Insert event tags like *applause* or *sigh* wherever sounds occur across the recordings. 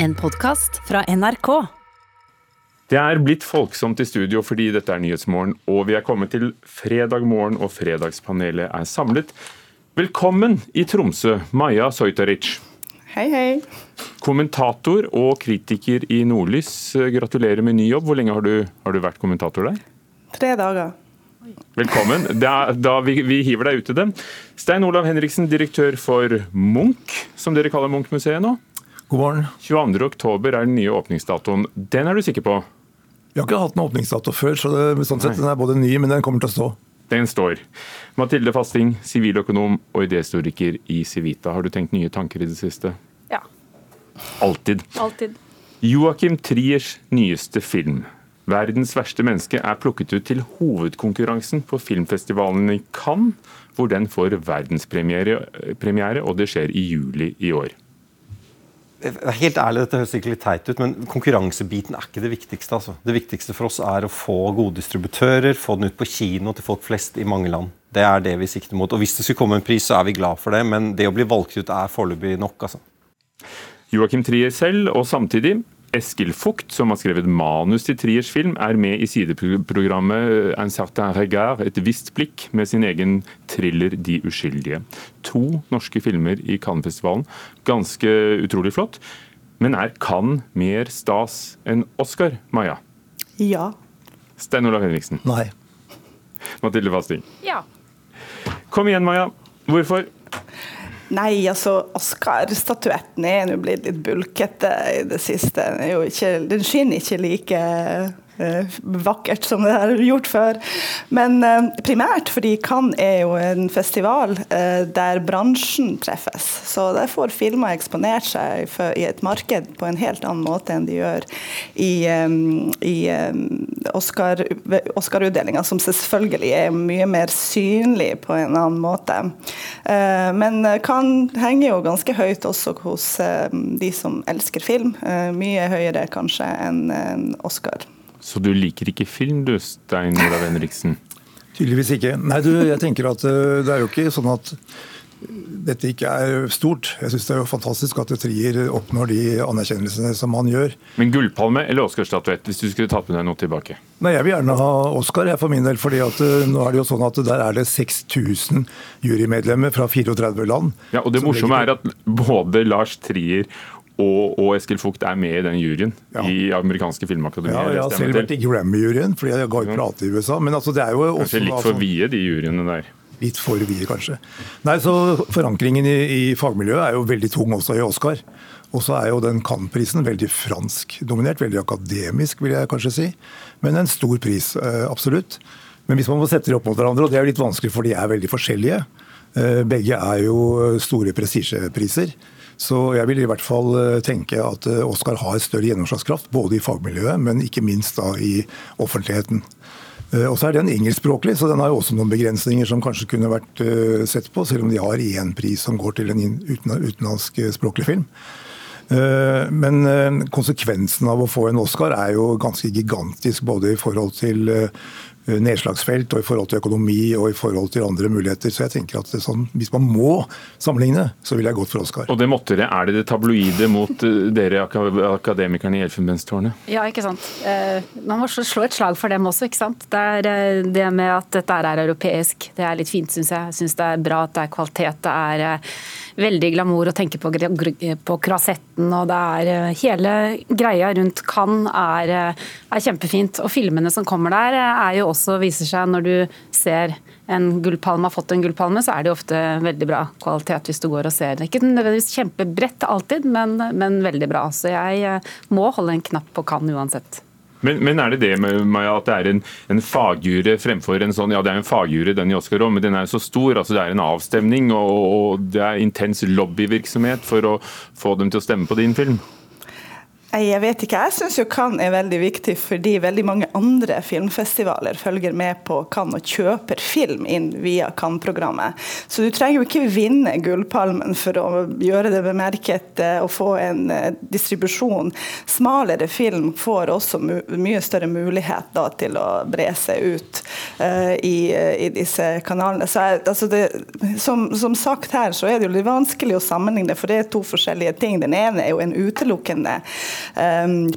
En podkast fra NRK. Det er blitt folksomt i studio fordi dette er Nyhetsmorgen, og vi er kommet til fredag morgen, og Fredagspanelet er samlet. Velkommen i Tromsø, Maja Sojtaric. Hei, hei. Kommentator og kritiker i Nordlys, gratulerer med ny jobb. Hvor lenge har du, har du vært kommentator der? Tre dager. Velkommen. Da, da vi, vi, hiver deg ut i det. Stein Olav Henriksen, direktør for Munch, som dere kaller Munch-museet nå. God morgen. 22.10 er den nye åpningsdatoen. Den er du sikker på? Vi har ikke hatt noen åpningsdato før, så det, sånn sett, den er både ny, men den kommer til å stå. Den står. Mathilde Fasting, siviløkonom og idéhistoriker i Civita. Har du tenkt nye tanker i det siste? Ja. Alltid. Alltid. Joakim Triers nyeste film 'Verdens verste menneske' er plukket ut til hovedkonkurransen på filmfestivalen i Cannes, hvor den får verdenspremiere, og det skjer i juli i år. Helt ærlig, dette høres ikke litt teit ut, men konkurransebiten er ikke det viktigste. Altså. Det viktigste for oss er å få gode distributører, få den ut på kino til folk flest i mange land. Det er det vi sikter mot. Og Hvis det skulle komme en pris, så er vi glad for det, men det å bli valgt ut er foreløpig nok. altså. Joakim Trier selv, og samtidig Eskil Fugt, som har skrevet manus til Triers film, er med i sideprogrammet Un certain regard, et visst blikk, med sin egen thriller De uskyldige. To norske filmer i Cannes-festivalen. Ganske utrolig flott. Men er Cannes mer stas enn Oscar, Maja? Ja. Stein Olav Henriksen? Nei. Mathilde Fasting? Ja. Kom igjen, Maja. Hvorfor? Nei, altså Oscar-statuetten er nå blitt litt bulkete i det siste. Den, ikke, den skinner ikke like vakkert som det har gjort før. Men eh, primært fordi Cannes er jo en festival eh, der bransjen treffes. Så der får filmer eksponert seg i et marked på en helt annen måte enn de gjør i, i Oscar-utdelinga, som selvfølgelig er mye mer synlig på en annen måte. Men Cannes henger jo ganske høyt også hos de som elsker film. Mye høyere kanskje enn Oscar. Så du liker ikke film du, Stein Olav Henriksen? Tydeligvis ikke. Nei, du, jeg tenker at eh, det er jo ikke sånn at dette ikke er stort. Jeg syns det er jo fantastisk at Trier oppnår de anerkjennelsene som han gjør. Men gullpalme eller Oscarstatuett, hvis du skulle tatt med deg noe tilbake? Nei, Jeg vil gjerne ha Oscar jeg for min del, fordi at eh, nå er det jo sånn at der er det 6000 jurymedlemmer fra 34 land. Ja, og Det morsomme er at både Lars Trier og, og, Eskil Fugt er med i den juryen ja. i amerikanske filmakademier. Ja, jeg har selv vært i Grammy-juryen, fordi jeg ga ut plate i USA. Men altså, det er jo også, Kanskje litt for vide, de juryene der? Litt for vide, kanskje. Nei, så Forankringen i, i, fagmiljøet er jo veldig tung også i Oscar. Og så er jo den Cannes-prisen veldig franskdominert, veldig akademisk, vil jeg kanskje si. Men en stor pris, eh, absolutt. Men hvis man må sette dem opp mot hverandre, og det er jo litt vanskelig for de er veldig forskjellige. Eh, begge er jo store prestisjepriser. Så jeg vil i hvert fall eh, tenke at Oskar Oscar har større gjennomslagskraft, både i fagmiljøet, men ikke minst da i offentligheten. Eh, og så er den engelskspråklig, så den har jo også noen begrensninger som kanskje kunne vært sett på, selv om de har én pris som går til en utenlandsk språklig film. Men konsekvensen av å få en Oscar er jo ganske gigantisk, både i forhold til Eh, nedslagsfelt og i forhold til økonomi og i forhold til andre muligheter. Så jeg tenker at sånn, hvis man må sammenligne, så vil jeg gått for Oscar. Og det måtte det. Er det det tabloide mot eh, dere akademikerne i Elfenbenstårnet? Ja, ikke sant. Eh, man må slå et slag for dem også, ikke sant. Det er det med at dette er europeisk. Det er litt fint, syns jeg. Jeg syns det er bra at det er kvalitet. Det er veldig glamour å tenke på, på Krasetten, og det er hele greia rundt Cannes er, er kjempefint. Og filmene som kommer der er jo også viser seg når du ser en gullpalme har fått en gullpalme, så er det ofte veldig bra kvalitet hvis du går og ser den. Ikke nødvendigvis kjempebredt alltid, men, men veldig bra. Så jeg eh, må holde en knapp på Cannes uansett. Men, men, er det det med at det er en, en fagjure fremfor en sånn Ja, det er en fagjure, den i Oscar òg, men den er så stor. altså Det er en avstemning, og, og det er intens lobbyvirksomhet for å få dem til å stemme på din film? Jeg vet ikke. Jeg syns Cannes er veldig viktig fordi veldig mange andre filmfestivaler følger med på Cannes og kjøper film inn via Cannes-programmet. Så du trenger jo ikke vinne Gullpalmen for å gjøre det bemerket eh, og få en eh, distribusjon. Smalere film får også mye større mulighet da, til å bre seg ut uh, i, i, disse kanalene. Så jeg, altså det, som, som, sagt her, så er det jo litt vanskelig å sammenligne, for det er to forskjellige ting. Den ene er jo en utelukkende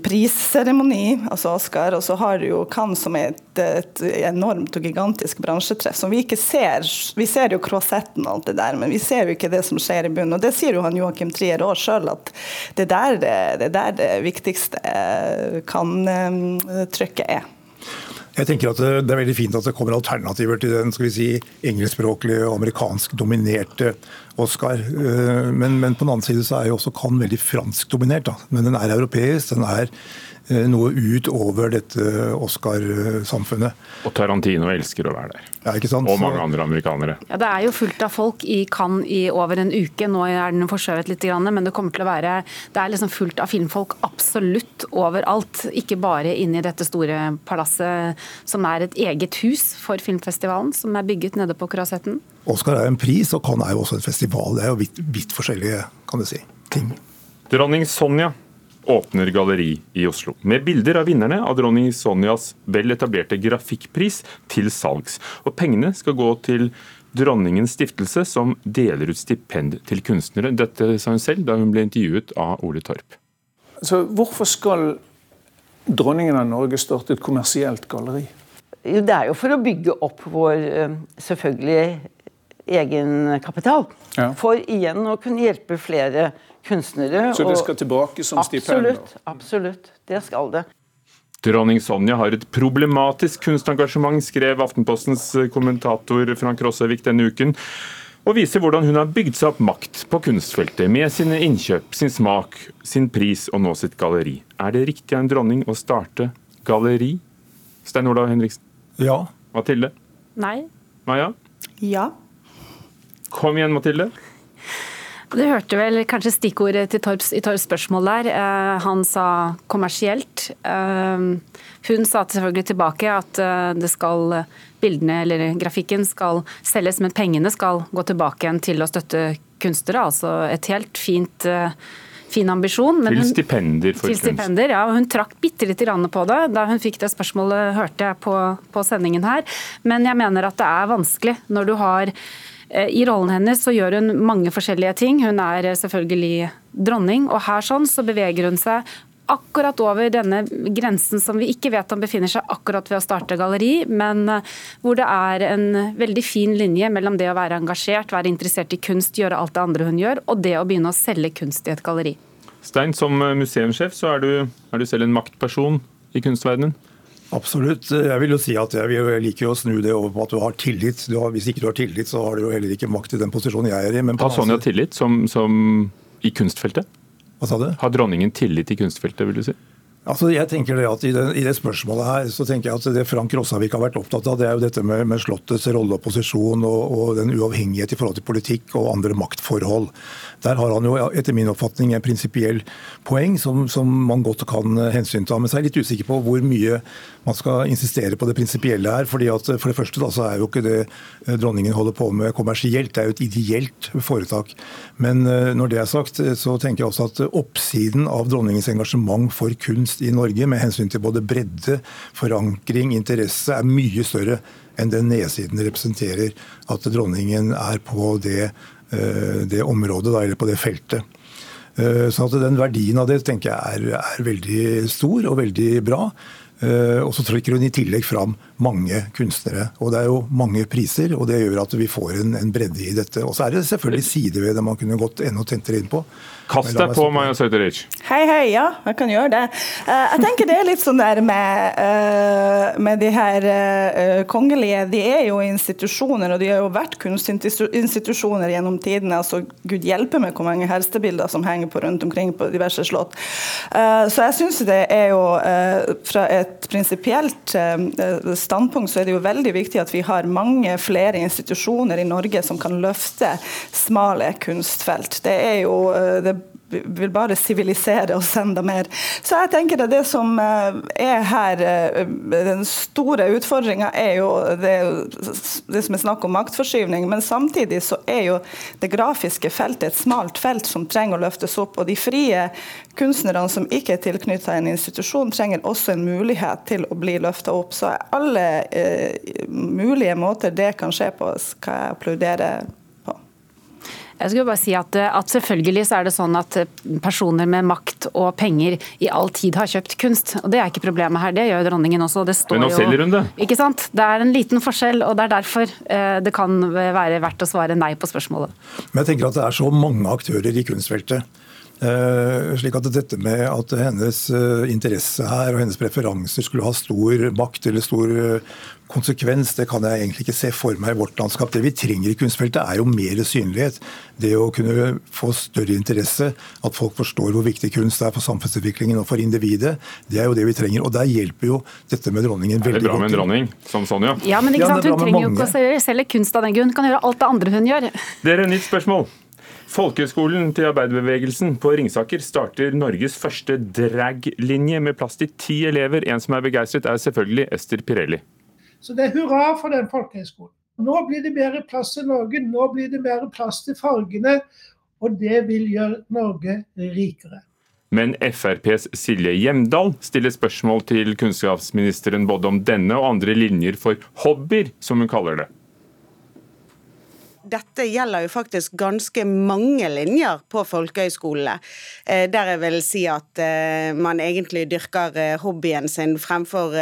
prisseremoni, altså Oscar, og så har du jo Cannes som er et, et, enormt og gigantisk bransjetreff som vi ikke ser. Vi ser jo Croisetten og alt det der, men vi ser jo ikke det som skjer i bunnen. Og det sier jo han Joakim Trier òg sjøl, at det der det, det der det viktigste kan-trykket er. Jeg tenker at Det er veldig fint at det kommer alternativer til den skal vi si, engelskspråklige og amerikansk dominerte Oscar. Eh, men, men, på den annen side så er jo også Cannes veldig fransk dominert. Men den er europeisk. Den er Eh, noe utover dette Oscar-samfunnet. Og Tarantino elsker å være der. Ja, ikke sant? Og mange andre amerikanere. Ja, Det er jo fullt av folk i Cannes i over en uke. Nå er den forskjøvet litt, men det kommer til å være Det er liksom fullt av filmfolk absolutt overalt. Ikke bare inne i dette store palasset som er et eget hus for filmfestivalen, som er bygget nede på Croisetten. Oscar er en pris, og Cannes er jo også en festival. Det er jo vidt, vidt forskjellige kan du si, ting. Dronning Sonja åpner galleri i Oslo, med bilder av vinnerne av dronning Sonjas vel etablerte grafikkpris til salgs. Og pengene skal gå til Dronningens stiftelse, som deler ut stipend til kunstnere. Dette sa hun selv da hun ble intervjuet av Ole Torp. Så hvorfor skal dronningen av Norge starte et kommersielt galleri? Det er jo for å bygge opp vår eh, selvfølgelig egenkapital. Ja. For igjen å kunne hjelpe flere kunstnere. Så det skal tilbake som stipender? Absolutt. Absolutt. Det skal det. Dronning Sonja har et problematisk kunstengasjement, skrev Aftenpostens kommentator Frank Rossevik denne uken. Og viser hvordan hun har bygd seg opp makt på kunstfeltet med sine innkjøp, sin smak, sin pris og nå sitt galleri. Er det riktig av en dronning å starte galleri? Stein Olav Henriksen? Ja. Mathilde? Nei. Maja? Ja. Kom igjen, Mathilde. Du hørte vel kanskje stikkordet til Torps, i Torps spørsmål der. Eh, han sa kommersielt. Eh, hun sa selvfølgelig tilbake at eh, det skal, bildene eller grafikken skal selges, men pengene skal gå tilbake igjen til å støtte kunstnere. Altså et helt fint fin ambisjon. til stipender for til stipender, ja, Hun trakk bitte lite grann på det da hun fikk det spørsmålet, hørte jeg på, på sendingen her. Men jeg mener at det er vanskelig når du har I rollen hennes så gjør hun mange forskjellige ting. Hun er eh, selvfølgelig dronning, og her sånn så beveger hun seg akkurat over denne grensen som vi ikke vet om befinner seg akkurat ved å starte galleri, men eh, hvor det er en veldig fin linje mellom det å være engasjert, være interessert i kunst, gjøre alt det andre hun gjør, og det å begynne å selge kunst i et galleri. Stein, som museumssjef så er du, er du selv en maktperson i kunstverdenen? Absolutt. Jeg vil jo si at jeg liker å snu det over på at du har tillit. Du har, hvis ikke du har tillit, så har du jo heller ikke makt i den posisjonen jeg er i. har Sonja tillit som, som i kunstfeltet? Hva sa du? Har dronningen tillit i kunstfeltet, vil du si? Altså, jeg tenker det at i det, i det, spørsmålet her, så tenker jeg at det Frank Rossavik har vært opptatt av, det er jo dette med, med Slottets rolle og posisjon og, og, den uavhengighet i forhold til politikk og andre maktforhold. Der har han jo etter min oppfatning en prinsipiell poeng som, som, man godt kan hensynta. Men så er jeg litt usikker på hvor mye man skal insistere på det prinsipielle her. fordi at For det første da, så er jo ikke det eh, dronningen holder på med kommersielt, det er jo et ideelt foretak. Men eh, når det er sagt, så tenker jeg også at oppsiden av dronningens engasjement for kunst i Norge, med hensyn til både bredde, forankring, interesse, er mye større enn den nedsiden representerer at dronningen er på det Eh, det området, eller på det feltet. Eh, så at den verdien av det tenker jeg er, er veldig stor og veldig bra. Eh, og så trekker hun i tillegg fram mange kunstnere. Og det er jo mange priser, og det gjør at vi får en, en bredde i dette. Og så er det selvfølgelig sider ved det man kunne gått enda tentere inn på. Kast deg på, Maja Søyteric. Hei, hei. Ja, jeg kan gjøre det. Eh, jeg tenker det er litt sånn der med, eh, med de her kongelige. De er jo institusjoner, og de har jo vært kunstinstitusjoner gjennom tidene. altså Gud hjelpe meg hvor mange helstebilder som henger på rundt omkring på diverse slott. Så jeg syns det er jo fra et prinsipielt standpunkt så er det jo veldig viktig at vi har mange flere institusjoner i Norge som kan løfte smale kunstfelt. Det er jo det vil bare sivilisere oss enda mer. Så jeg tenker at det som er her, den store utfordringa er jo det, det, som er snakk om maktforskyvning, men samtidig så er jo det grafiske feltet et smalt felt som trenger å løftes opp. og de frie kunstnerne som ikke er tilknytta en institusjon, trenger også en mulighet til å bli løfta opp. Så alle eh, mulige måter det kan skje på, skal jeg applaudere. Jeg skulle bare si at, at, Selvfølgelig så er det sånn at personer med makt og penger i all tid har kjøpt kunst. og Det er ikke problemet her, det gjør dronningen også. Det står Men nå selger hun det. Ikke sant? Det er en liten forskjell, og det er derfor eh, det kan være verdt å svare nei på spørsmålet. Men jeg tenker at det er så mange aktører i kunstfeltet Eh, slik at dette med at hennes eh, interesse her og hennes preferanser skulle ha stor makt eller stor eh, konsekvens, det kan jeg egentlig ikke se for meg i vårt landskap. Det vi trenger i kunstfeltet, er jo mer synlighet. Det å kunne få større interesse, at folk forstår hvor viktig kunst er for samfunnsutviklingen og for individet. Det er jo det vi trenger. Og der hjelper jo dette med dronningen veldig godt. Det er bra med en dronning som Sonja. Ja, men ikke sant? Hun trenger jo ikke å selge kunst av den grunn. Hun kan gjøre alt det andre hun gjør. Det er et nytt spørsmål. Folkehøgskolen til arbeiderbevegelsen på Ringsaker starter Norges første drag-linje med plass til ti elever. En som er begeistret, er selvfølgelig Ester Pirelli. Så det er hurra for den folkehøgskolen. Nå blir det mer plass til Norge, nå blir det mer plass til fargene. Og det vil gjøre Norge rikere. Men FrPs Silje Hjemdal stiller spørsmål til kunnskapsministeren både om denne og andre linjer for hobbyer, som hun kaller det dette gjelder jo faktisk ganske mange linjer på folkehøyskolene. Eh, der jeg vil si at eh, man egentlig dyrker eh, hobbyen sin fremfor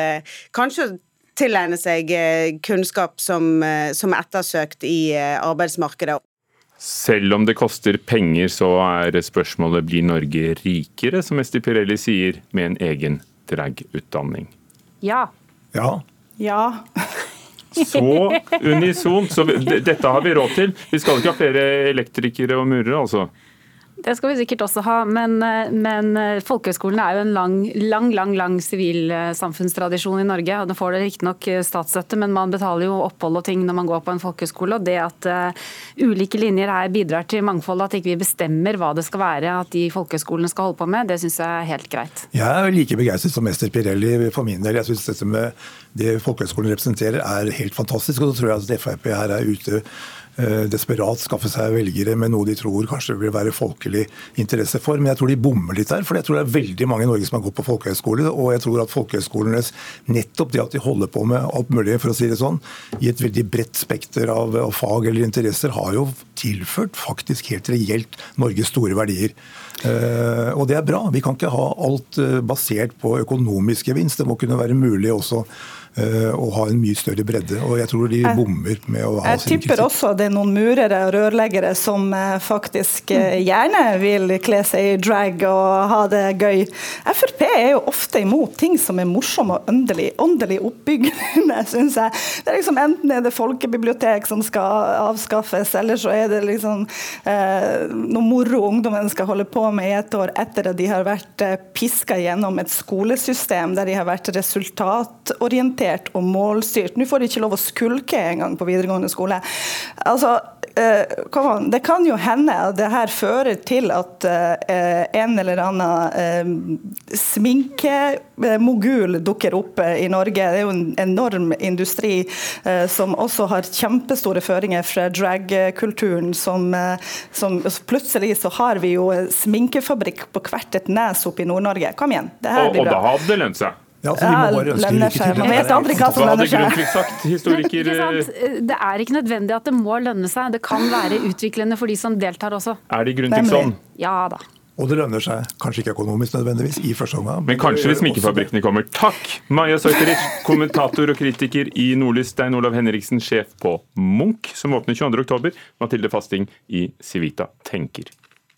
kanskje tilegne seg kunnskap som, som ettersøkt i arbeidsmarkedet. Selv om det koster penger, så er spørsmålet blir Norge rikere, som Esti Pirelli sier, med en egen dragutdanning? Ja. Ja. Ja. *laughs* Så unisont. Så dette har vi råd til. Vi skal ikke ha flere elektrikere og murere, altså? Det skal vi sikkert også ha, men, eh, men eh, folkehøyskolene er jo en lang lang, lang, lang sivilsamfunnstradisjon i Norge. og Nå får det riktignok eh, statsstøtte, men man betaler jo opphold og ting når man går på en folkehøyskole. og Det at ulike linjer her bidrar til mangfold, at ikke vi bestemmer hva det skal være at de folkehøyskolene skal holde på med, det syns jeg er helt greit. Jeg er like begeistret som mester Pirelli for min del. Jeg syns det folkehøyskolen representerer er helt fantastisk, og så tror jeg at Frp her er ute Eh, desperat skaffe seg velgere med noe de tror kanskje vil være folkelig interesse for. Men jeg tror de bommer litt der. For jeg tror det er veldig mange i Norge som har gått på folkehøyskole. Og jeg tror at folkehøyskolenes nettopp det at de holder på med alt mulig, for å si det sånn, i et veldig bredt spekter av, fag eller interesser, har jo tilført faktisk helt reelt Norges store verdier. Uh, og det er bra. Vi kan ikke ha alt uh, basert på økonomisk gevinst. Det må kunne være mulig også Eh, og ha en mye større bredde. Og jeg tror de bommer med å ha jeg sin Jeg tipper også det er noen murere og rørleggere som eh, faktisk eh, gjerne vil kle seg i drag og ha det gøy. Frp er jo ofte imot ting som er morsomme og åndelig, åndelig oppbyggende, *laughs* syns jeg. Det er liksom Enten er det folkebibliotek som skal avskaffes, eller så er det liksom eh, noe moro ungdommen skal holde på med i et år etter at de har vært piska gjennom et skolesystem der de har vært resultatorientert strukturert og målstyrt. Nå får de ikke lov å skulke engang på videregående skole. Altså, uh, det kan jo hende at det her fører til at uh, en eller annen uh, sminkemogul dukker opp i Norge. Det er jo en enorm industri som også har kjempestore føringer fra dragkulturen. Som, som, Plutselig så har vi jo sminkefabrikk på hvert et nes oppe i Nord-Norge. Kom igjen. Det her blir bra. Og, og da hadde det lønt seg? Ja, altså, lønner seg. Man vet aldri hva som lønner seg. Det er ikke nødvendig at det må lønne seg. Det kan være *gasps* utviklende for de som deltar også. Er det Grundtvig sånn? Ja da. Og det lønner seg kanskje ikke økonomisk nødvendigvis i første omgang. Men, men kanskje hvis smykkefabrikkene kommer. Takk, Maja Soiterich, *laughs* kommentator og kritiker i Nordlys. Stein Olav Henriksen, sjef på Munch, som åpner 22.10. Mathilde Fasting i Civita tenker.